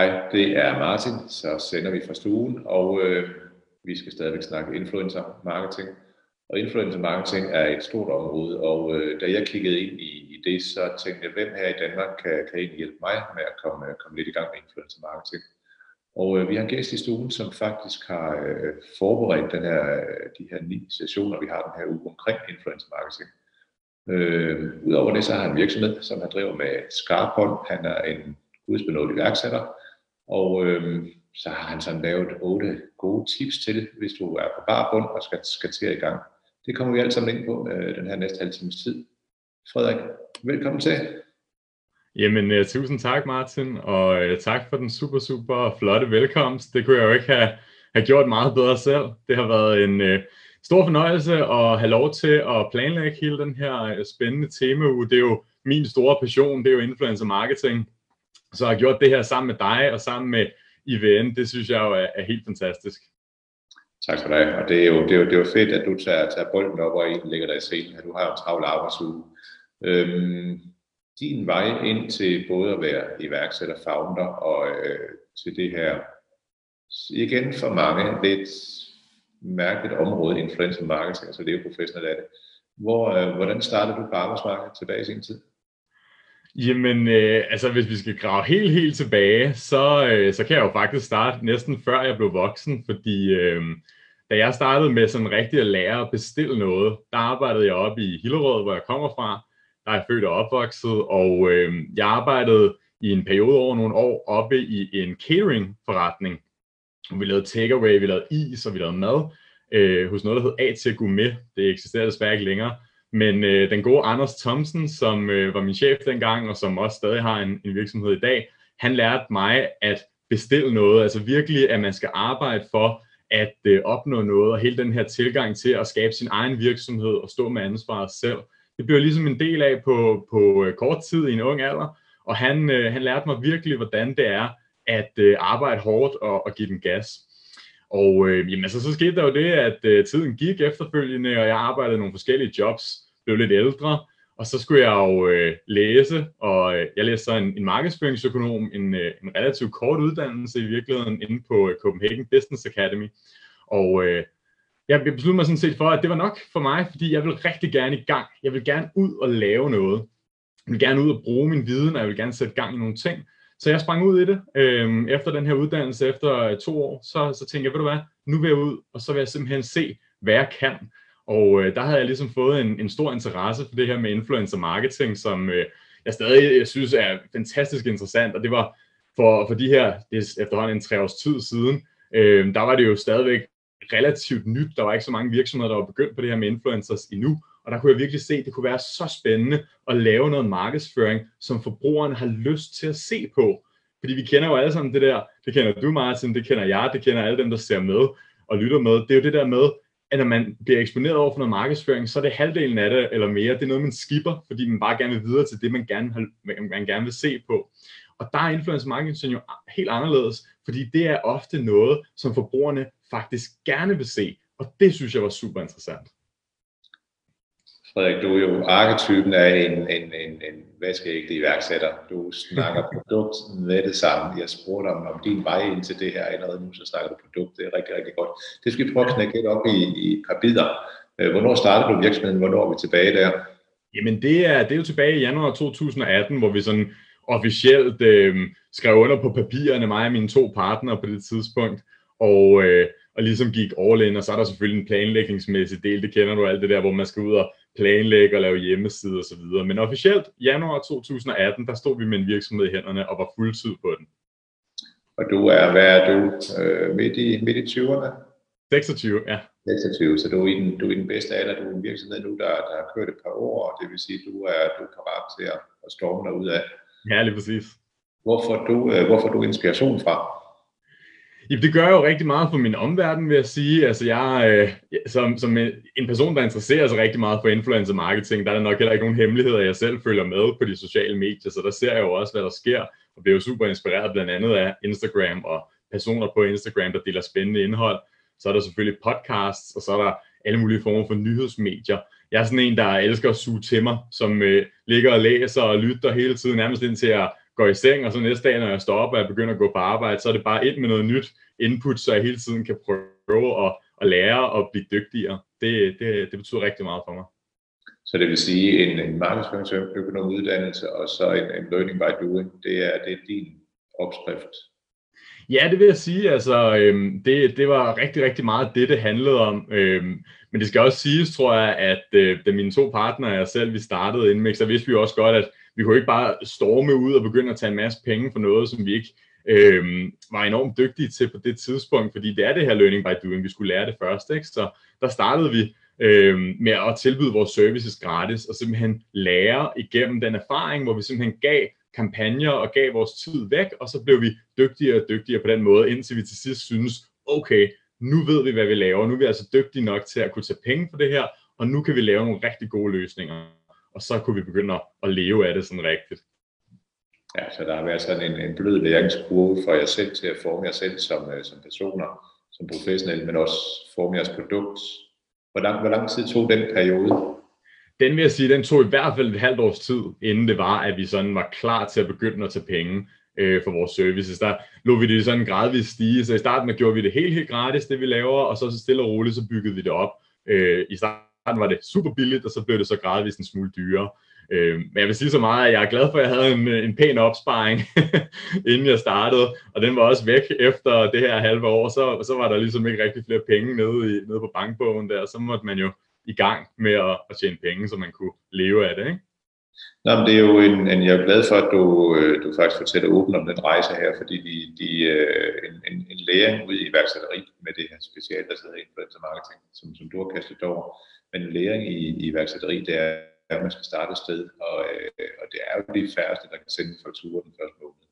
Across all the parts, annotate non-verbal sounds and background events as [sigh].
Hej, det er Martin, så sender vi fra stuen, og øh, vi skal stadigvæk snakke influencer marketing. Og influencer marketing er et stort område, og øh, da jeg kiggede ind i, i det, så tænkte jeg, hvem her i Danmark kan, kan egentlig hjælpe mig med at komme, øh, komme lidt i gang med influencer marketing. Og øh, vi har en gæst i stuen, som faktisk har øh, forberedt den her, de her ni sessioner, vi har den her uge omkring influencer marketing. Øh, Udover det, så har han en virksomhed, som han driver med skarp hånd. Han er en gudsbenået iværksætter, og øh, så har han sådan lavet otte gode tips til, hvis du er på bar bund og skal, skal til i gang. Det kommer vi alle sammen ind på øh, den her næste halve times tid. Frederik, velkommen til. Jamen, uh, tusind tak Martin, og uh, tak for den super, super flotte velkomst. Det kunne jeg jo ikke have, have gjort meget bedre selv. Det har været en uh, stor fornøjelse at have lov til at planlægge hele den her uh, spændende temauge. Det er jo min store passion, det er jo influencer marketing. Så jeg har gjort det her sammen med dig og sammen med IVN, det synes jeg jo er, er helt fantastisk. Tak skal du have. Og det er jo, det er jo, det er jo fedt, at du tager, tager bolden op og egentlig lægger dig i scenen, at du har en travl arbejdsuge. Øhm, din vej ind til både at være iværksætter, founder og øh, til det her, igen for mange, lidt mærkeligt område, influencer marketing, altså det er jo professionelt af det. Hvor, øh, hvordan startede du på arbejdsmarkedet tilbage i sin tid? Jamen, øh, altså hvis vi skal grave helt, helt tilbage, så, øh, så kan jeg jo faktisk starte næsten før jeg blev voksen, fordi øh, da jeg startede med sådan rigtig at lære at bestille noget, der arbejdede jeg op i Hillerød, hvor jeg kommer fra, der er jeg født og opvokset, og øh, jeg arbejdede i en periode over nogle år oppe i en catering forretning. Vi lavede takeaway, vi lavede is, og vi lavede mad øh, hos noget, der hed AT Gourmet. Det eksisterer desværre ikke længere. Men øh, den gode Anders Thomsen, som øh, var min chef dengang, og som også stadig har en, en virksomhed i dag, han lærte mig at bestille noget. Altså virkelig, at man skal arbejde for at øh, opnå noget, og hele den her tilgang til at skabe sin egen virksomhed og stå med ansvaret selv. Det blev ligesom en del af på, på øh, kort tid i en ung alder, og han, øh, han lærte mig virkelig, hvordan det er at øh, arbejde hårdt og, og give den gas. Og øh, jamen, altså, så skete der jo det, at øh, tiden gik efterfølgende, og jeg arbejdede nogle forskellige jobs, blev lidt ældre, og så skulle jeg jo øh, læse, og øh, jeg læste så en, en markedsføringsøkonom, en, øh, en relativt kort uddannelse i virkeligheden inde på øh, Copenhagen Business Academy. Og øh, jeg besluttede mig sådan set for, at det var nok for mig, fordi jeg vil rigtig gerne i gang. Jeg vil gerne ud og lave noget. Jeg vil gerne ud og bruge min viden, og jeg vil gerne sætte gang i nogle ting. Så jeg sprang ud i det. Øhm, efter den her uddannelse, efter øh, to år, så, så tænkte jeg, ved du hvad, nu vil jeg ud, og så vil jeg simpelthen se, hvad jeg kan. Og øh, der havde jeg ligesom fået en, en stor interesse for det her med influencer marketing, som øh, jeg stadig jeg synes er fantastisk interessant. Og det var for, for de her, det er efterhånden en tre års tid siden, øh, der var det jo stadigvæk relativt nyt. Der var ikke så mange virksomheder, der var begyndt på det her med influencers endnu. Og der kunne jeg virkelig se, at det kunne være så spændende at lave noget markedsføring, som forbrugeren har lyst til at se på. Fordi vi kender jo alle sammen det der, det kender du Martin, det kender jeg, det kender alle dem, der ser med og lytter med. Det er jo det der med, at når man bliver eksponeret over for noget markedsføring, så er det halvdelen af det eller mere, det er noget, man skipper, fordi man bare gerne vil videre til det, man gerne, har, man gerne vil se på. Og der er influencer marketing jo helt anderledes, fordi det er ofte noget, som forbrugerne faktisk gerne vil se, og det synes jeg var super interessant. Frederik, du er jo arketypen af en, en, en, en vaskeægte iværksætter. Du snakker [laughs] produkt med det samme. Jeg spurgte om, om din vej ind til det her allerede nu, så snakker du produkt. Det er rigtig, rigtig godt. Det skal vi prøve at knække lidt op i, i et par bidder. Øh, hvornår startede du virksomheden? Hvornår er vi tilbage der? Jamen det er, det er jo tilbage i januar 2018, hvor vi sådan officielt øh, skrev under på papirerne, mig og mine to partnere på det tidspunkt. Og, øh, og ligesom gik all in, og så er der selvfølgelig en planlægningsmæssig del, det kender du alt det der, hvor man skal ud og planlægge og lave hjemmeside og så videre. Men officielt januar 2018, der stod vi med en virksomhed i hænderne og var fuldtid på den. Og du er, hvad er du, øh, midt, i, midt i 20'erne? 26, ja. 26, så du er i den, du er i den bedste alder. Du er en virksomhed nu, der, der har kørt et par år, og det vil sige, at du er, du er parat til at, at storme dig ud af. Ja, lige præcis. Hvorfor du, øh, hvorfor du inspiration fra? Jamen, det gør jeg jo rigtig meget for min omverden, vil jeg sige. Altså, jeg øh, som, som en person, der interesserer sig rigtig meget for influencer marketing, der er der nok heller ikke nogen hemmeligheder, jeg selv følger med på de sociale medier, så der ser jeg jo også, hvad der sker, og bliver jo super inspireret blandt andet af Instagram og personer på Instagram, der deler spændende indhold. Så er der selvfølgelig podcasts, og så er der alle mulige former for nyhedsmedier. Jeg er sådan en, der elsker at suge til mig, som øh, ligger og læser og lytter hele tiden, nærmest indtil jeg går i seng, og så næste dag, når jeg står op og jeg begynder at gå på arbejde, så er det bare ind med noget nyt input, så jeg hele tiden kan prøve at, at lære og blive dygtigere. Det, det, det betyder rigtig meget for mig. Så det vil sige en, en markedsføringsøkonom uddannelse og så en, en learning by doing, det er, det er din opskrift. Ja, det vil jeg sige. Altså, øhm, det, det var rigtig, rigtig meget det, det handlede om. Øhm, men det skal også siges, tror jeg, at øh, da mine to partnere og jeg selv, vi startede Inmix, så vidste vi også godt, at vi kunne ikke bare storme ud og begynde at tage en masse penge for noget, som vi ikke øh, var enormt dygtige til på det tidspunkt, fordi det er det her learning by doing, vi skulle lære det først. Ikke? Så der startede vi øh, med at tilbyde vores services gratis, og simpelthen lære igennem den erfaring, hvor vi simpelthen gav kampagner og gav vores tid væk, og så blev vi dygtigere og dygtigere på den måde, indtil vi til sidst synes, okay, nu ved vi, hvad vi laver, nu er vi altså dygtige nok til at kunne tage penge for det her, og nu kan vi lave nogle rigtig gode løsninger, og så kunne vi begynde at leve af det sådan rigtigt. Ja, så der har været sådan en, en blød læringskurve for jer selv til at forme jer selv som, øh, som personer, som professionelle, men også forme jeres produkt. Hvor lang, hvor lang tid tog den periode? den vil jeg sige, den tog i hvert fald et halvt års tid, inden det var, at vi sådan var klar til at begynde at tage penge øh, for vores services. Der lå vi det sådan gradvist stige, så i starten gjorde vi det helt, helt gratis, det vi laver, og så, stille og roligt, så byggede vi det op. Øh, I starten var det super billigt, og så blev det så gradvist en smule dyrere. Øh, men jeg vil sige så meget, at jeg er glad for, at jeg havde en, en pæn opsparing, [laughs] inden jeg startede, og den var også væk efter det her halve år, så, så var der ligesom ikke rigtig flere penge nede, i, nede på bankbogen der, så måtte man jo i gang med at, at tjene penge, så man kunne leve af det, ikke? Nå, men det er jo en, en, jeg er glad for, at du, øh, du faktisk fortæller åbent om den rejse her, fordi de, de, øh, en, en, en læring ud i iværksætteri med det her speciale, der hedder influencer marketing, som, som du har kastet over. Men en læring i, i iværksætteri, det er, at man skal starte et sted, og, øh, og det er jo de færreste, der kan sende en faktura den første måned.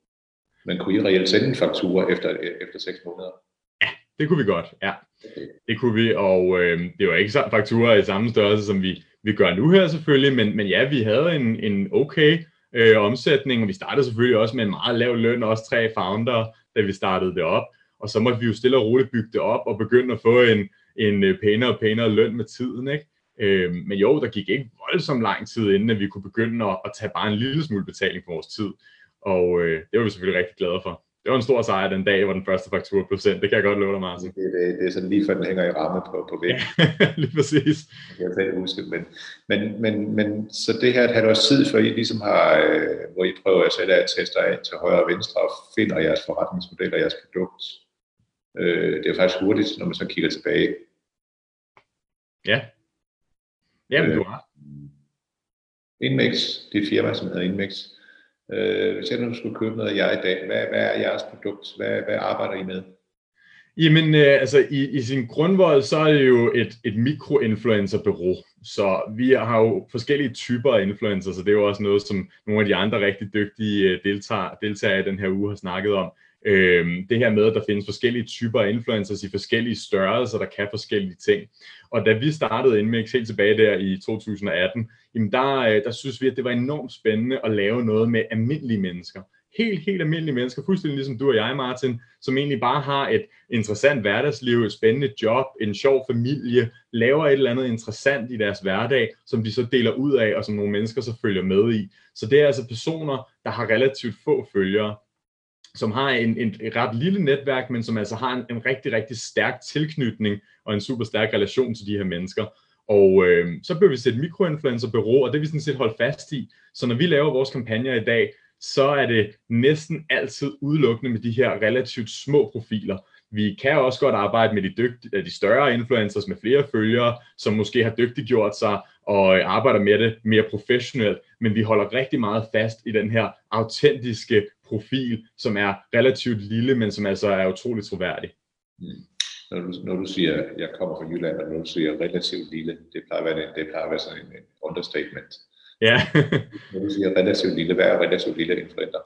Men kunne I reelt sende en faktura efter, efter seks måneder? Det kunne vi godt, ja. Det kunne vi, og øh, det var ikke fakturer i samme størrelse, som vi, vi gør nu her selvfølgelig, men, men ja, vi havde en, en okay øh, omsætning, og vi startede selvfølgelig også med en meget lav løn, også tre founder, da vi startede det op, og så måtte vi jo stille og roligt bygge det op og begynde at få en, en øh, pænere og pænere løn med tiden, ikke? Øh, men jo, der gik ikke voldsomt lang tid, inden at vi kunne begynde at, at tage bare en lille smule betaling for vores tid, og øh, det var vi selvfølgelig rigtig glade for det var en stor sejr den dag, hvor den første faktura blev sendt. Det kan jeg godt love dig, Martin. Det, det, det er sådan lige før den hænger i ramme på, på væggen. Ja, [laughs] lige præcis. Jeg kan huske, men, men, men, men så det her har du også tid for, I ligesom har, øh, hvor I prøver at sætte af tester af til højre og venstre og finder jeres forretningsmodel og jeres produkt. Øh, det er faktisk hurtigt, når man så kigger tilbage. Ja. Jamen, øh, du har. Inmix, dit firma, som hedder Inmix, Øh, hvis jeg nu skulle købe noget af jer i dag, hvad, hvad er jeres produkt? Hvad, hvad arbejder I med? Jamen, øh, altså i, i sin grundvold, så er det jo et, et mikroinfluencerbureau. Så vi har jo forskellige typer af influencer, så det er jo også noget, som nogle af de andre rigtig dygtige deltager, deltager, deltagere i den her uge har snakket om. Øhm, det her med, at der findes forskellige typer af influencers i forskellige størrelser, der kan forskellige ting. Og da vi startede Inmix helt tilbage der i 2018, jamen der, øh, der synes vi, at det var enormt spændende at lave noget med almindelige mennesker. Helt, helt almindelige mennesker, fuldstændig ligesom du og jeg, Martin, som egentlig bare har et interessant hverdagsliv, et spændende job, en sjov familie, laver et eller andet interessant i deres hverdag, som de så deler ud af, og som nogle mennesker så følger med i. Så det er altså personer, der har relativt få følgere, som har en, en, et ret lille netværk, men som altså har en, en rigtig, rigtig stærk tilknytning og en super stærk relation til de her mennesker. Og øh, så blev vi set mikroinfluencer-bureau, og det vi sådan set holdt fast i. Så når vi laver vores kampagner i dag, så er det næsten altid udelukkende med de her relativt små profiler. Vi kan også godt arbejde med de, dygtige, øh, de større influencers med flere følgere, som måske har dygtiggjort sig og øh, arbejder med det mere professionelt, men vi holder rigtig meget fast i den her autentiske profil, som er relativt lille, men som altså er utroligt troværdig. Mm. Når du, når du siger, at jeg kommer fra Jylland, og når du siger relativt lille, det plejer at være, det plejer at være sådan en, en understatement. Ja. [laughs] når du siger relativt lille, hvad er relativt lille influenter?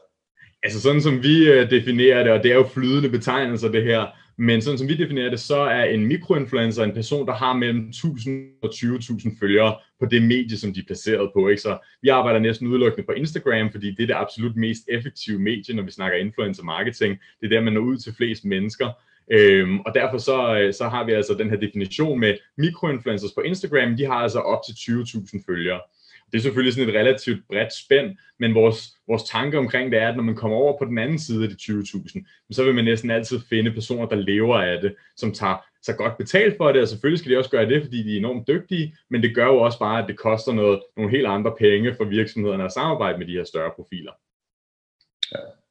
Altså sådan som vi øh, definerer det, og det er jo flydende betegnelser det her, men sådan som vi definerer det, så er en mikroinfluencer en person, der har mellem 1000 og 20.000 følgere på det medie, som de er placeret på. Ikke? Så vi arbejder næsten udelukkende på Instagram, fordi det er det absolut mest effektive medie, når vi snakker influencer marketing. Det er der, man når ud til flest mennesker. Øhm, og derfor så, øh, så har vi altså den her definition med mikroinfluencers på Instagram, de har altså op til 20.000 følgere. det er selvfølgelig sådan et relativt bredt spænd, men vores, vores tanke omkring det er, at når man kommer over på den anden side af de 20.000, så vil man næsten altid finde personer, der lever af det, som tager så godt betalt for det, og selvfølgelig skal de også gøre det, fordi de er enormt dygtige, men det gør jo også bare, at det koster noget, nogle helt andre penge for virksomhederne at samarbejde med de her større profiler. Ja.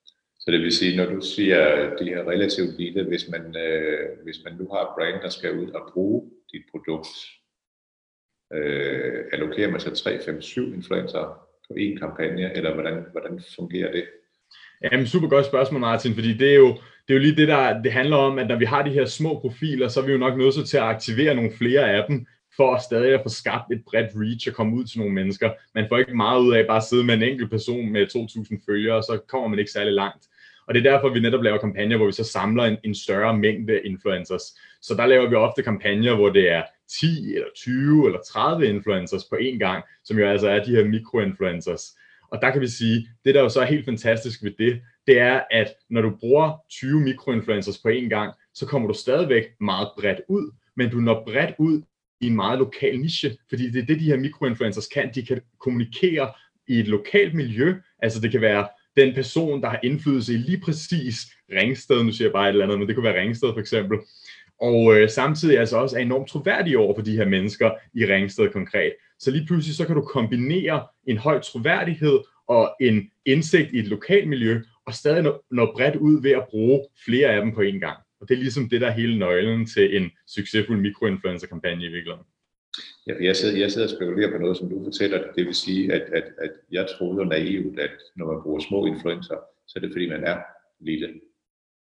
Så det vil sige, når du siger, de er relativt lille, hvis man, øh, hvis man nu har et brand, der skal ud og bruge dit produkt, øh, allokerer man så 3, 5, 7 influencer på én kampagne, eller hvordan, hvordan fungerer det? Jamen, super godt spørgsmål, Martin, fordi det er jo, det er jo lige det, der det handler om, at når vi har de her små profiler, så er vi jo nok nødt til at aktivere nogle flere af dem, for at stadig at få skabt et bredt reach og komme ud til nogle mennesker. Man får ikke meget ud af bare at sidde med en enkelt person med 2.000 følgere, så kommer man ikke særlig langt. Og det er derfor, vi netop laver kampagner, hvor vi så samler en, en større mængde influencers. Så der laver vi ofte kampagner, hvor det er 10 eller 20 eller 30 influencers på én gang, som jo altså er de her mikroinfluencers. Og der kan vi sige, det der jo så er helt fantastisk ved det, det er, at når du bruger 20 mikroinfluencers på én gang, så kommer du stadigvæk meget bredt ud, men du når bredt ud i en meget lokal niche, fordi det er det, de her mikroinfluencers kan. De kan kommunikere i et lokalt miljø, altså det kan være den person, der har indflydelse i lige præcis Ringsted, nu siger jeg bare et eller andet, men det kunne være Ringsted for eksempel, og øh, samtidig altså også er enormt troværdig over for de her mennesker i Ringsted konkret. Så lige pludselig så kan du kombinere en høj troværdighed og en indsigt i et lokalt miljø, og stadig nå, nå bredt ud ved at bruge flere af dem på én gang. Og det er ligesom det, der er hele nøglen til en succesfuld mikroinfluencer-kampagne i virkeligheden. Ja, jeg sidder, jeg sidder og spekulerer på noget, som du fortæller. Det vil sige, at, at, at jeg troede naivt, at når man bruger små influencer, så er det fordi, man er lille.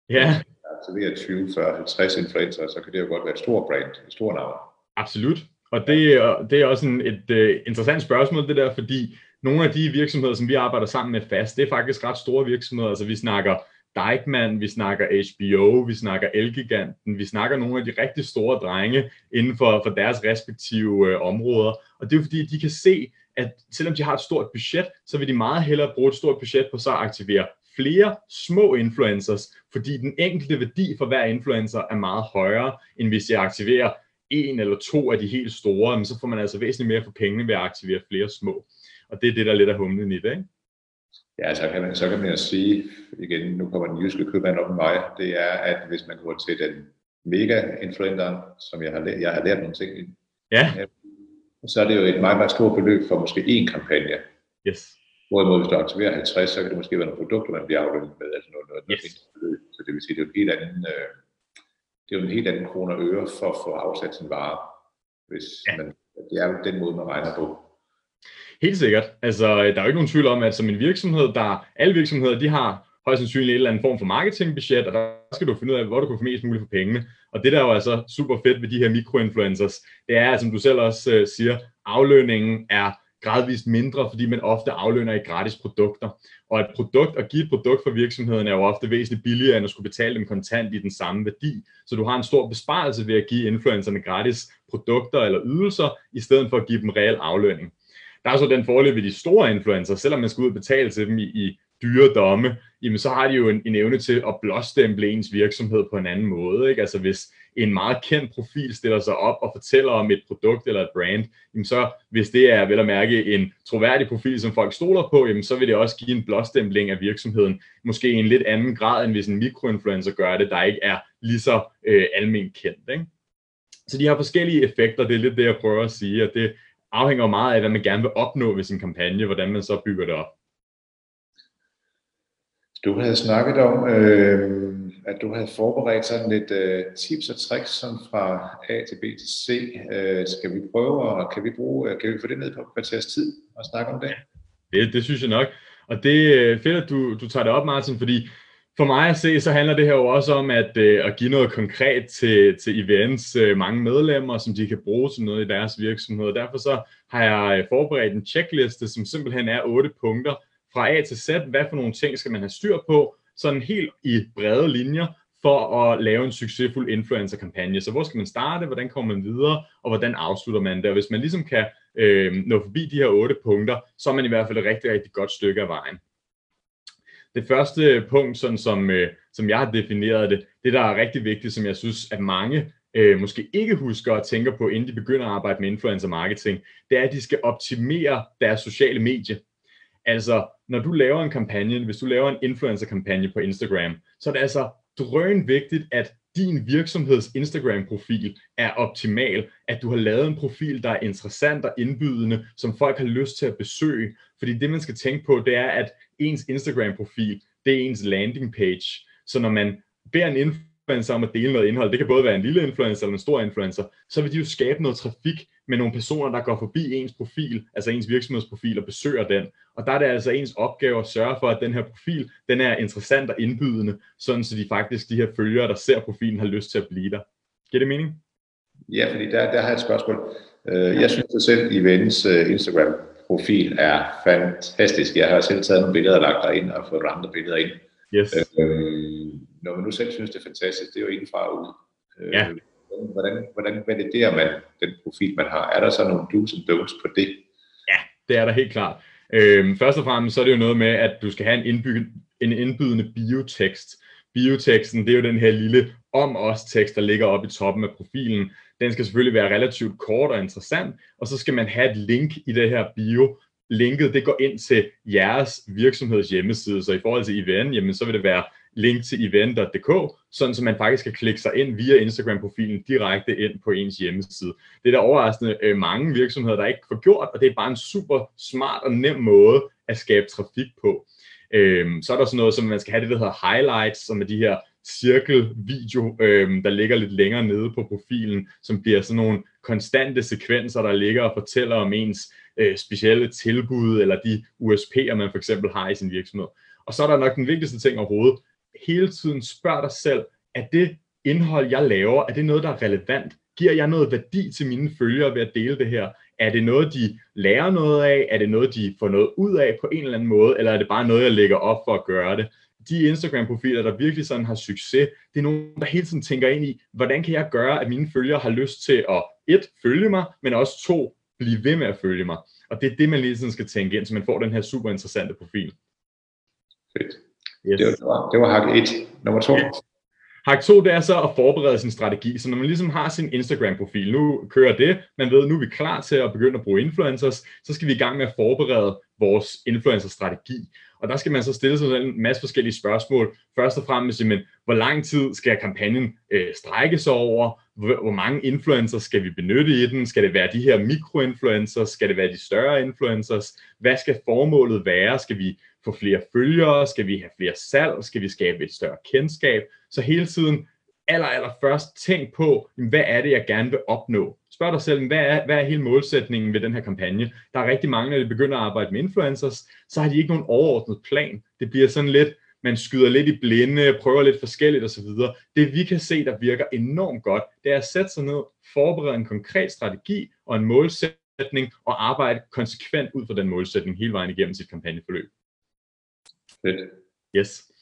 Ja. Aktiverer 20, 40, 50 influencer, så kan det jo godt være et stort brand, et stort navn. Absolut. Og det, det er også en, et uh, interessant spørgsmål, det der, fordi nogle af de virksomheder, som vi arbejder sammen med fast, det er faktisk ret store virksomheder. Altså vi snakker Dijkman, vi snakker HBO, vi snakker Elgiganten, vi snakker nogle af de rigtig store drenge inden for, for deres respektive øh, områder. Og det er jo fordi, de kan se, at selvom de har et stort budget, så vil de meget hellere bruge et stort budget på så at aktivere flere små influencers, fordi den enkelte værdi for hver influencer er meget højere, end hvis jeg aktiverer en eller to af de helt store, men så får man altså væsentligt mere for pengene ved at aktivere flere små. Og det er det, der er lidt af humlen i det, ikke? Ja, så kan man, så kan man jo sige, igen, nu kommer den jyske købmand op med mig, det er, at hvis man går til den mega-influencer, som jeg har, lært, jeg har lært nogle ting i, ja. så er det jo et meget, meget stort beløb for måske én kampagne. Yes. Hvorimod hvis du aktiverer 50, så kan det måske være nogle produkter, man bliver aflønnet med, altså noget, noget, yes. beløb. Så det vil sige, det er jo en helt anden, øh, det er jo en helt anden kroner øre for at få afsat sin vare, hvis ja. man, det er jo den måde, man regner på. Helt sikkert. Altså, øh, der er jo ikke nogen tvivl om, at som en virksomhed, der alle virksomheder, de har højst sandsynligt en eller anden form for marketingbudget, og der skal du finde ud af, hvor du kan få mest muligt for pengene. Og det der er jo altså super fedt ved de her mikroinfluencers, det er, som du selv også øh, siger, aflønningen er gradvist mindre, fordi man ofte aflønner i gratis produkter. Og et produkt, at give et produkt for virksomheden er jo ofte væsentligt billigere, end at skulle betale dem kontant i den samme værdi. Så du har en stor besparelse ved at give influencerne gratis produkter eller ydelser, i stedet for at give dem reel aflønning. Der er så den fordel ved de store influencer, selvom man skal ud og betale til dem i, i dyre domme, jamen så har de jo en, en evne til at blåstemple ens virksomhed på en anden måde. Ikke? Altså hvis en meget kendt profil stiller sig op og fortæller om et produkt eller et brand, jamen så hvis det er vel at mærke en troværdig profil, som folk stoler på, jamen så vil det også give en blåstempling af virksomheden, måske i en lidt anden grad, end hvis en mikroinfluencer gør det, der ikke er lige så øh, almindeligt kendt. Ikke? Så de har forskellige effekter, det er lidt det, jeg prøver at sige, og det afhænger meget af, hvad man gerne vil opnå ved sin kampagne, hvordan man så bygger det op. Du havde snakket om, øh, at du havde forberedt sådan lidt øh, tips og tricks sådan fra A til B til C. Øh, skal vi prøve, og kan vi, bruge, øh, kan vi få det ned på kvarters tid og snakke om det? Det, det synes jeg nok. Og det er fedt, at du, du tager det op, Martin, fordi for mig at se, så handler det her jo også om at, øh, at give noget konkret til, til IVN's øh, mange medlemmer, som de kan bruge til noget i deres virksomhed. Derfor så har jeg øh, forberedt en checkliste, som simpelthen er otte punkter fra A til Z. Hvad for nogle ting skal man have styr på, sådan helt i brede linjer, for at lave en succesfuld influencer-kampagne. Så hvor skal man starte, hvordan kommer man videre, og hvordan afslutter man det? Og hvis man ligesom kan øh, nå forbi de her otte punkter, så er man i hvert fald et rigtig, rigtig godt stykke af vejen det første punkt, sådan som, øh, som jeg har defineret det, det der er rigtig vigtigt, som jeg synes, at mange øh, måske ikke husker og tænker på, inden de begynder at arbejde med influencer marketing, det er, at de skal optimere deres sociale medie. Altså, når du laver en kampagne, hvis du laver en influencer-kampagne på Instagram, så er det altså drøn vigtigt, at din virksomheds Instagram-profil er optimal, at du har lavet en profil, der er interessant og indbydende, som folk har lyst til at besøge. Fordi det, man skal tænke på, det er, at ens Instagram-profil, det er ens landing page. Så når man beder en influencer om at dele noget indhold, det kan både være en lille influencer eller en stor influencer, så vil de jo skabe noget trafik med nogle personer, der går forbi ens profil, altså ens virksomhedsprofil og besøger den. Og der er det altså ens opgave at sørge for, at den her profil, den er interessant og indbydende, sådan så de faktisk, de her følgere, der ser profilen, har lyst til at blive der. Giver det mening? Ja, fordi der, der har jeg et spørgsmål. Øh, jeg synes at selv, i Vens øh, Instagram Instagram-profil er fantastisk. Jeg har selv taget nogle billeder og lagt derind og fået andre billeder ind. Yes. Øh, når man nu selv synes, det er fantastisk, det er jo indenfra og ud. Ja. Hvordan, hvordan validerer man den profil, man har? Er der så nogle do's and don'ts på det? Ja, det er der helt klart. Øhm, først og fremmest så er det jo noget med, at du skal have en, indbyg- en indbydende biotekst. Bioteksten, det er jo den her lille om os tekst, der ligger oppe i toppen af profilen. Den skal selvfølgelig være relativt kort og interessant, og så skal man have et link i det her bio. Linket det går ind til jeres virksomheds hjemmeside, så i forhold til IVN, jamen, så vil det være link til event.dk, sådan så man faktisk kan klikke sig ind via Instagram-profilen direkte ind på ens hjemmeside. Det er der overraskende øh, mange virksomheder, der ikke får gjort, og det er bare en super smart og nem måde at skabe trafik på. Øhm, så er der sådan noget, som man skal have det, der hedder highlights, som er de her cirkelvideo, øh, der ligger lidt længere nede på profilen, som bliver sådan nogle konstante sekvenser, der ligger og fortæller om ens øh, specielle tilbud, eller de USP'er, man for eksempel har i sin virksomhed. Og så er der nok den vigtigste ting overhovedet, hele tiden spørg dig selv, er det indhold, jeg laver, er det noget, der er relevant? Giver jeg noget værdi til mine følgere ved at dele det her? Er det noget, de lærer noget af? Er det noget, de får noget ud af på en eller anden måde? Eller er det bare noget, jeg lægger op for at gøre det? De Instagram-profiler, der virkelig sådan har succes, det er nogen, der hele tiden tænker ind i, hvordan kan jeg gøre, at mine følgere har lyst til at et, følge mig, men også to, blive ved med at følge mig. Og det er det, man lige sådan skal tænke ind, så man får den her super interessante profil. Fedt. Yes. Det, var, det var hak 1. Nummer 2. Hak 2, det er så at forberede sin strategi. Så når man ligesom har sin Instagram-profil, nu kører det, man ved, nu er vi klar til at begynde at bruge influencers, så skal vi i gang med at forberede vores influencer-strategi. Og der skal man så stille sig en masse forskellige spørgsmål. Først og fremmest, jamen, hvor lang tid skal kampagnen øh, strække sig over? Hvor, hvor mange influencers skal vi benytte i den? Skal det være de her mikroinfluencers? Skal det være de større influencers? Hvad skal formålet være? Skal vi få flere følgere? Skal vi have flere salg? Skal vi skabe et større kendskab? Så hele tiden aller, aller først tænk på, hvad er det, jeg gerne vil opnå? Spørg dig selv, hvad er, hvad er hele målsætningen ved den her kampagne? Der er rigtig mange, når de begynder at arbejde med influencers, så har de ikke nogen overordnet plan. Det bliver sådan lidt, man skyder lidt i blinde, prøver lidt forskelligt osv. Det vi kan se, der virker enormt godt, det er at sætte sig ned, forberede en konkret strategi og en målsætning, og arbejde konsekvent ud fra den målsætning hele vejen igennem sit kampagneforløb. Fedt. Yes.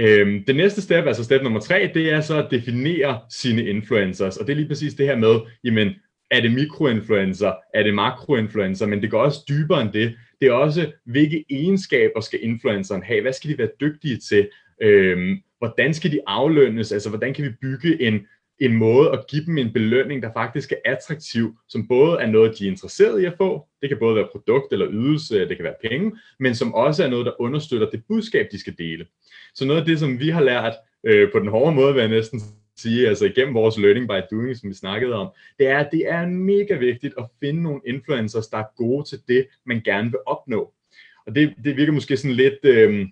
Øhm, det næste step, altså step nummer tre, det er så at definere sine influencers, og det er lige præcis det her med, jamen, er det mikroinfluencer, er det makroinfluencer, men det går også dybere end det. Det er også, hvilke egenskaber skal influenceren have, hvad skal de være dygtige til, øhm, hvordan skal de aflønnes, altså hvordan kan vi bygge en, en måde at give dem en belønning, der faktisk er attraktiv, som både er noget, de er interesseret i at få, det kan både være produkt eller ydelse, det kan være penge, men som også er noget, der understøtter det budskab, de skal dele. Så noget af det, som vi har lært øh, på den hårde måde, vil jeg næsten sige, altså igennem vores learning by doing, som vi snakkede om, det er, at det er mega vigtigt at finde nogle influencers, der er gode til det, man gerne vil opnå. Og det, det virker måske sådan lidt øh,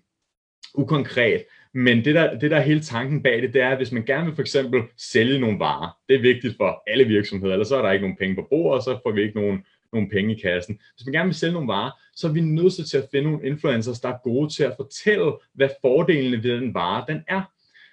ukonkret, men det der, det der er hele tanken bag det, det er, at hvis man gerne vil for eksempel sælge nogle varer, det er vigtigt for alle virksomheder, ellers så er der ikke nogen penge på bordet, og så får vi ikke nogen, nogen penge i kassen. Hvis man gerne vil sælge nogle varer, så er vi nødt til at finde nogle influencers, der er gode til at fortælle, hvad fordelene ved den vare den er.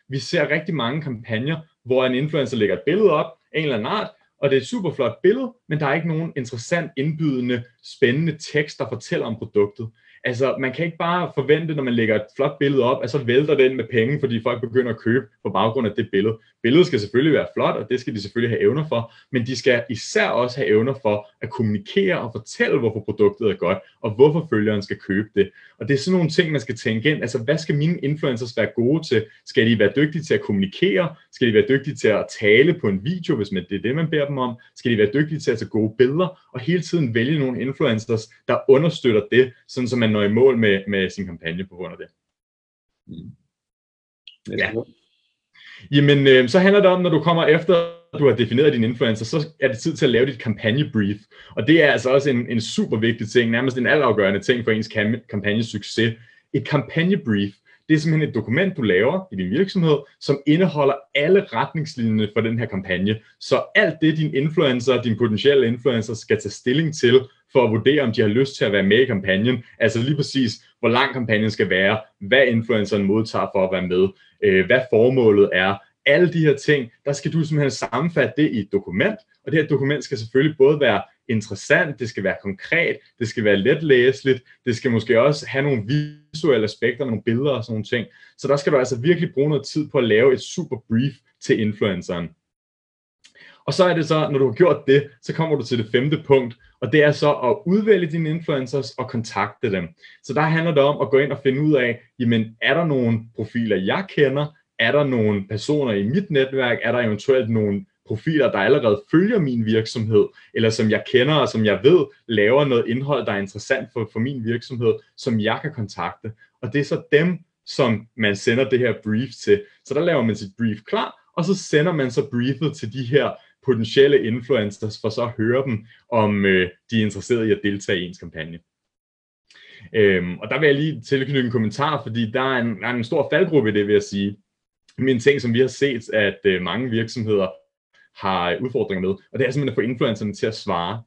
Vi ser rigtig mange kampagner, hvor en influencer lægger et billede op en eller anden art, og det er et super flot billede, men der er ikke nogen interessant, indbydende, spændende tekst, der fortæller om produktet. Altså, man kan ikke bare forvente, når man lægger et flot billede op, at så vælter den med penge, fordi folk begynder at købe på baggrund af det billede. Billedet skal selvfølgelig være flot, og det skal de selvfølgelig have evner for, men de skal især også have evner for at kommunikere og fortælle, hvorfor produktet er godt, og hvorfor følgeren skal købe det. Og det er sådan nogle ting, man skal tænke ind. Altså, hvad skal mine influencers være gode til? Skal de være dygtige til at kommunikere? Skal de være dygtige til at tale på en video, hvis det er det, man beder dem om? Skal de være dygtige til at tage gode billeder? Og hele tiden vælge nogle influencers, der understøtter det, sådan så man når i mål med, med sin kampagne på grund af det. Mm. Ja. Jamen, øh, så handler det om, når du kommer efter, du har defineret din influencer, så er det tid til at lave dit kampagnebrief. Og det er altså også en, en super vigtig ting, nærmest en altafgørende ting for ens kampagnesucces. Et kampagnebrief, det er simpelthen et dokument, du laver i din virksomhed, som indeholder alle retningslinjerne for den her kampagne. Så alt det, din influencer, din potentielle influencer skal tage stilling til, for at vurdere, om de har lyst til at være med i kampagnen. Altså lige præcis, hvor lang kampagnen skal være, hvad influenceren modtager for at være med, øh, hvad formålet er, alle de her ting, der skal du simpelthen sammenfatte det i et dokument, og det her dokument skal selvfølgelig både være interessant, det skal være konkret, det skal være let læseligt, det skal måske også have nogle visuelle aspekter, nogle billeder og sådan nogle ting. Så der skal du altså virkelig bruge noget tid på at lave et super brief til influenceren. Og så er det så, når du har gjort det, så kommer du til det femte punkt, og det er så at udvælge dine influencers og kontakte dem. Så der handler det om at gå ind og finde ud af, jamen er der nogle profiler, jeg kender? Er der nogle personer i mit netværk? Er der eventuelt nogle profiler, der allerede følger min virksomhed, eller som jeg kender og som jeg ved laver noget indhold, der er interessant for, for min virksomhed, som jeg kan kontakte. Og det er så dem, som man sender det her brief til. Så der laver man sit brief klar, og så sender man så briefet til de her potentielle influencers for så at høre dem, om øh, de er interesserede i at deltage i ens kampagne. Øhm, og der vil jeg lige tilknytte en kommentar, fordi der er en, der er en stor faldgruppe i det, vil jeg sige. Men en ting, som vi har set, at øh, mange virksomheder har øh, udfordringer med, og det er simpelthen at få influencerne til at svare.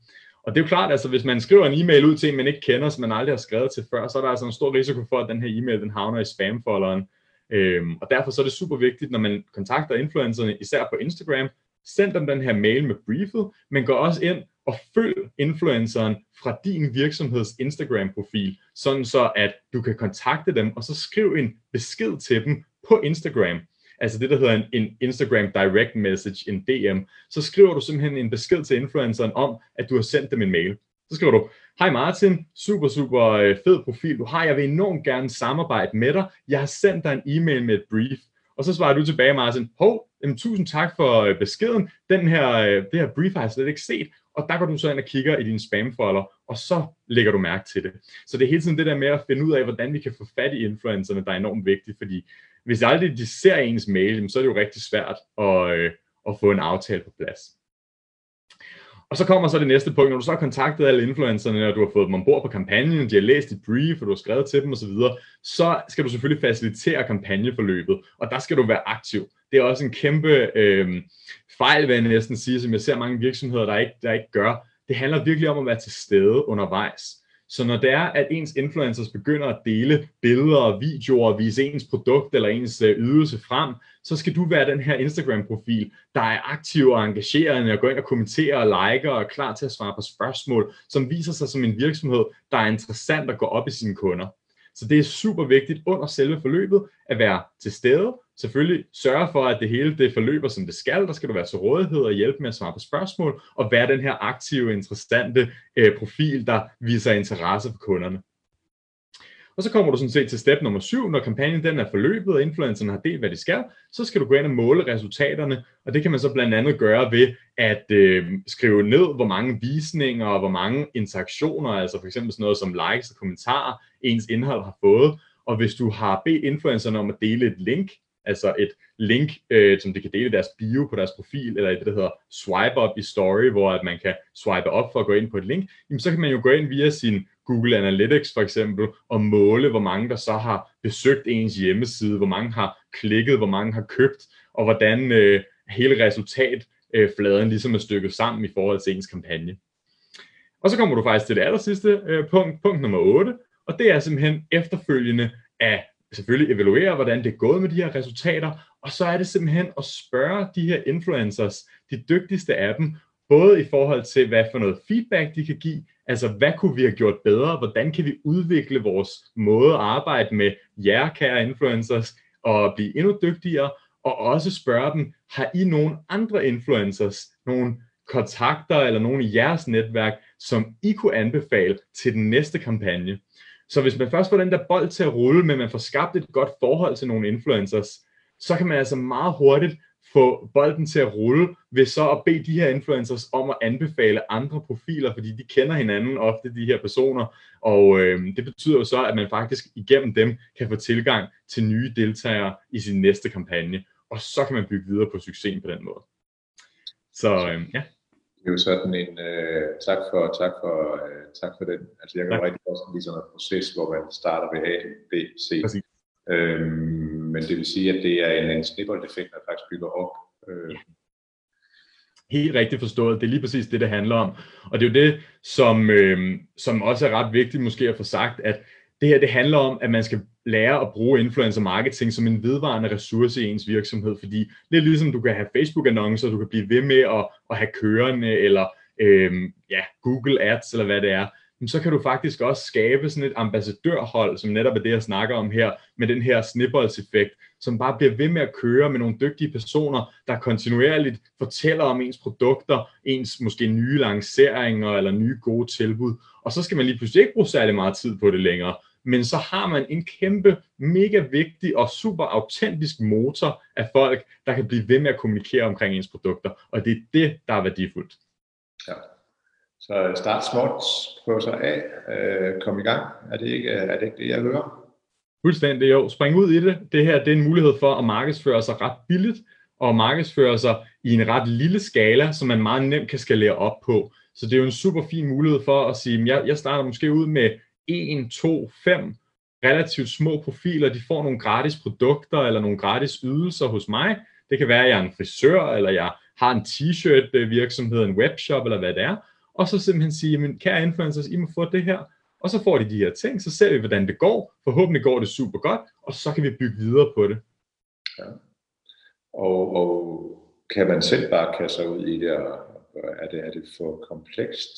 Og det er jo klart, altså hvis man skriver en e-mail ud til en, man ikke kender, som man aldrig har skrevet til før, så er der altså en stor risiko for, at den her e-mail den havner i spamfolderen. Øhm, og derfor så er det super vigtigt, når man kontakter influencerne, især på Instagram, send dem den her mail med briefet, men gå også ind og følg influenceren fra din virksomheds Instagram-profil, sådan så at du kan kontakte dem, og så skriv en besked til dem på Instagram. Altså det, der hedder en, en Instagram Direct Message, en DM. Så skriver du simpelthen en besked til influenceren om, at du har sendt dem en mail. Så skriver du, Hej Martin, super, super øh, fed profil du har. Jeg vil enormt gerne samarbejde med dig. Jeg har sendt dig en e-mail med et brief. Og så svarer du tilbage, Martin, hov, jamen, tusind tak for øh, beskeden. Den her, øh, det her brief har jeg slet ikke set. Og der går du så ind og kigger i din spamfolder, og så lægger du mærke til det. Så det er hele tiden det der med at finde ud af, hvordan vi kan få fat i influencerne, der er enormt vigtigt, fordi hvis aldrig de ser ens mail, så er det jo rigtig svært at, øh, at få en aftale på plads. Og så kommer så det næste punkt, når du så har kontaktet alle influencerne, og du har fået dem ombord på kampagnen, de har læst dit brief, og du har skrevet til dem osv., så skal du selvfølgelig facilitere kampagneforløbet, og der skal du være aktiv. Det er også en kæmpe øh, fejl, vil jeg næsten sige, som jeg ser mange virksomheder, der ikke, der ikke gør. Det handler virkelig om at være til stede undervejs. Så når det er, at ens influencers begynder at dele billeder og videoer og vise ens produkt eller ens øh, ydelse frem, så skal du være den her Instagram-profil, der er aktiv og engagerende og går ind og kommenterer og liker og er klar til at svare på spørgsmål, som viser sig som en virksomhed, der er interessant at gå op i sine kunder. Så det er super vigtigt under selve forløbet at være til stede. Selvfølgelig sørge for, at det hele det forløber, som det skal. Der skal du være til rådighed og hjælpe med at svare på spørgsmål, og være den her aktive, interessante øh, profil, der viser interesse for kunderne. Og så kommer du sådan set til step nummer syv, når kampagnen den er forløbet, og influencerne har delt, hvad de skal, så skal du gå ind og måle resultaterne, og det kan man så blandt andet gøre ved at øh, skrive ned, hvor mange visninger og hvor mange interaktioner, altså for eksempel sådan noget som likes og kommentarer, ens indhold har fået. Og hvis du har bedt influencerne om at dele et link, altså et link, øh, som de kan dele deres bio på deres profil, eller det, der hedder swipe up i story, hvor at man kan swipe op for at gå ind på et link, jamen så kan man jo gå ind via sin Google Analytics for eksempel, og måle, hvor mange der så har besøgt ens hjemmeside, hvor mange har klikket, hvor mange har købt, og hvordan øh, hele resultatfladen øh, ligesom er stykket sammen i forhold til ens kampagne. Og så kommer du faktisk til det aller sidste øh, punkt, punkt nummer 8, og det er simpelthen efterfølgende at selvfølgelig evaluere, hvordan det er gået med de her resultater, og så er det simpelthen at spørge de her influencers, de dygtigste af dem, både i forhold til, hvad for noget feedback de kan give, Altså, hvad kunne vi have gjort bedre? Hvordan kan vi udvikle vores måde at arbejde med jer, kære influencers, og blive endnu dygtigere? Og også spørge dem, har I nogle andre influencers, nogle kontakter eller nogle i jeres netværk, som I kunne anbefale til den næste kampagne? Så hvis man først får den der bold til at rulle, men man får skabt et godt forhold til nogle influencers, så kan man altså meget hurtigt få bolden til at rulle ved så at bede de her influencers om at anbefale andre profiler, fordi de kender hinanden ofte, de her personer, og øh, det betyder jo så, at man faktisk igennem dem kan få tilgang til nye deltagere i sin næste kampagne, og så kan man bygge videre på succesen på den måde. Så øh, ja. Det er jo sådan en, øh, tak for, tak for, øh, tak for den. Altså jeg kan jo rigtig godt lide sådan en proces, hvor man starter ved A, B, C. Præcis. Øhm, men det vil sige, at det er en, en snibboldeffekt, der faktisk bygger op. Øh. Helt rigtigt forstået. Det er lige præcis det, det handler om. Og det er jo det, som, øh, som også er ret vigtigt måske at få sagt, at det her det handler om, at man skal lære at bruge influencer marketing som en vedvarende ressource i ens virksomhed, fordi det er ligesom, du kan have Facebook-annoncer, du kan blive ved med at, at have kørende, eller øh, ja, Google Ads, eller hvad det er så kan du faktisk også skabe sådan et ambassadørhold, som netop er det, jeg snakker om her, med den her snibboldseffekt, som bare bliver ved med at køre med nogle dygtige personer, der kontinuerligt fortæller om ens produkter, ens måske nye lanceringer eller nye gode tilbud. Og så skal man lige pludselig ikke bruge særlig meget tid på det længere, men så har man en kæmpe, mega vigtig og super autentisk motor af folk, der kan blive ved med at kommunikere omkring ens produkter, og det er det, der er værdifuldt. Ja. Så start småt, prøv sig af, øh, kom i gang. Er det, ikke, øh, er det ikke det, jeg hører? Fuldstændig jo. Spring ud i det. Det her det er en mulighed for at markedsføre sig ret billigt, og markedsføre sig i en ret lille skala, som man meget nemt kan skalere op på. Så det er jo en super fin mulighed for at sige, jeg, jeg starter måske ud med 1, 2, 5 relativt små profiler. De får nogle gratis produkter eller nogle gratis ydelser hos mig. Det kan være, at jeg er en frisør, eller jeg har en t-shirt øh, virksomhed, en webshop, eller hvad det er og så simpelthen sige, jamen kære influencers, I må få det her, og så får de de her ting, så ser vi, hvordan det går. Forhåbentlig går det super godt, og så kan vi bygge videre på det. Ja. Og, og kan man selv bare kaste sig ud i det, og er det, er det for komplekst?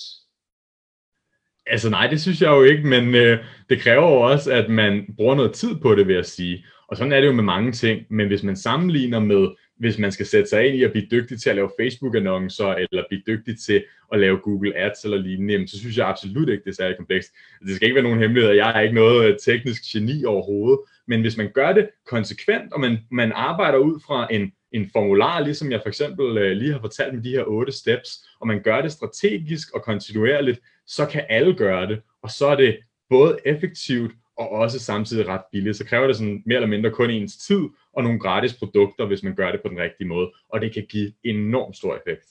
Altså nej, det synes jeg jo ikke, men øh, det kræver jo også, at man bruger noget tid på det, vil jeg sige. Og sådan er det jo med mange ting, men hvis man sammenligner med hvis man skal sætte sig ind i at blive dygtig til at lave Facebook-annoncer, eller blive dygtig til at lave Google Ads eller lignende, så synes jeg absolut ikke, det er særlig komplekst. Det skal ikke være nogen hemmelighed, jeg er ikke noget øh, teknisk geni overhovedet, men hvis man gør det konsekvent, og man, man arbejder ud fra en, en formular, ligesom jeg for eksempel øh, lige har fortalt med de her otte steps, og man gør det strategisk og kontinuerligt, så kan alle gøre det, og så er det både effektivt og også samtidig ret billigt. Så kræver det sådan mere eller mindre kun ens tid og nogle gratis produkter, hvis man gør det på den rigtige måde, og det kan give enormt stor effekt.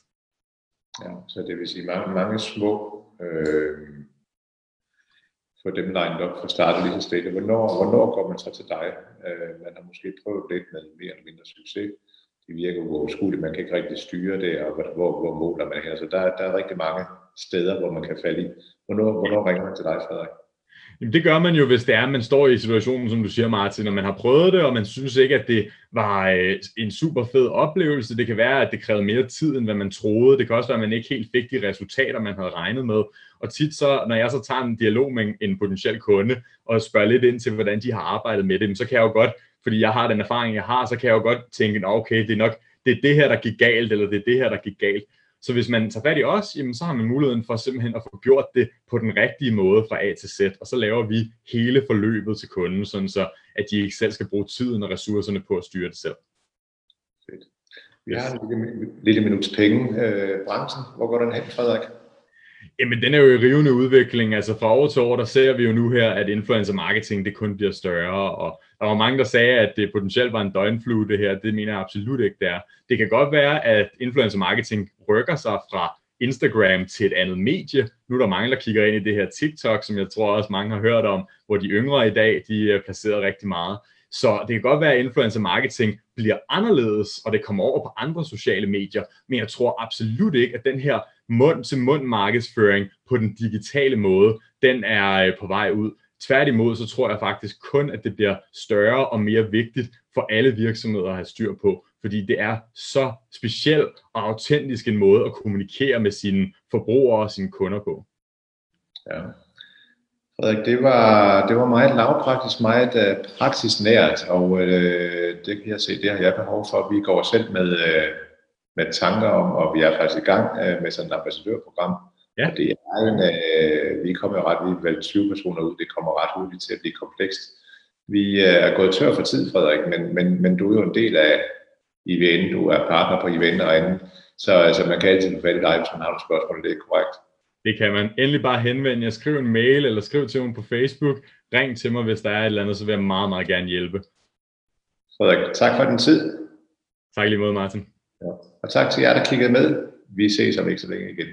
Ja, så det vil sige mange, mange små, øh, for dem lined op for startet lige så stille. Hvornår, hvornår går man så til dig? Øh, man har måske prøvet lidt med mere eller mindre succes. Det virker uoverskueligt, man kan ikke rigtig styre det, og hvor, hvor måler man her. Så der, der er rigtig mange steder, hvor man kan falde i. Hvornår, hvornår ringer man til dig, Frederik? Jamen, det gør man jo, hvis det er, at man står i situationen, som du siger, Martin, og man har prøvet det, og man synes ikke, at det var øh, en super fed oplevelse. Det kan være, at det krævede mere tid, end hvad man troede. Det kan også være, at man ikke helt fik de resultater, man havde regnet med. Og tit så, når jeg så tager en dialog med en potentiel kunde, og spørger lidt ind til, hvordan de har arbejdet med det, så kan jeg jo godt, fordi jeg har den erfaring, jeg har, så kan jeg jo godt tænke, okay, det er nok det er det her, der gik galt, eller det er det her, der gik galt. Så hvis man tager fat i os, jamen, så har man muligheden for simpelthen at få gjort det på den rigtige måde fra A til Z, og så laver vi hele forløbet til kunden, sådan så at de ikke selv skal bruge tiden og ressourcerne på at styre det selv. Fedt. Vi har en lille, lille minuts penge. Øh, branchen, hvor går den hen, Frederik? Jamen, den er jo i rivende udvikling. Altså fra år til år, der ser vi jo nu her, at influencer marketing, det kun bliver større, og der var mange, der sagde, at det potentielt var en døgnflue, det her. Det mener jeg absolut ikke, det er. Det kan godt være, at influencer marketing rykker sig fra Instagram til et andet medie. Nu er der mange, der kigger ind i det her TikTok, som jeg tror også mange har hørt om, hvor de yngre i dag, de øh, er placeret rigtig meget. Så det kan godt være, at influencer marketing bliver anderledes, og det kommer over på andre sociale medier, men jeg tror absolut ikke, at den her mund-til-mund markedsføring på den digitale måde, den er øh, på vej ud. Tværtimod så tror jeg faktisk kun, at det bliver større og mere vigtigt for alle virksomheder at have styr på, fordi det er så speciel og autentisk en måde at kommunikere med sine forbrugere og sine kunder på. Ja. Frederik, det var, det var meget lavpraktisk, meget uh, praksisnært, og øh, det kan jeg se, det har jeg behov for. Vi går selv med, øh, med tanker om, og vi er faktisk i gang øh, med sådan et ambassadørprogram. Ja. Og det er en, øh, vi kommer ret, vi er vel 20 personer ud, det kommer ret hurtigt til at blive komplekst. Vi øh, er gået tør for tid, Frederik, men, men, men du er jo en del af IVN, du er partner på IVN og andet, så altså, man kan altid få fat i dig, hvis man har nogle spørgsmål, det er korrekt. Det kan man. Endelig bare henvende jer. Skriv en mail eller skriv til mig på Facebook. Ring til mig, hvis der er et eller andet, så vil jeg meget, meget gerne hjælpe. Frederik, tak for din tid. Tak lige måde, Martin. Ja. Og tak til jer, der kiggede med. Vi ses om ikke så længe igen.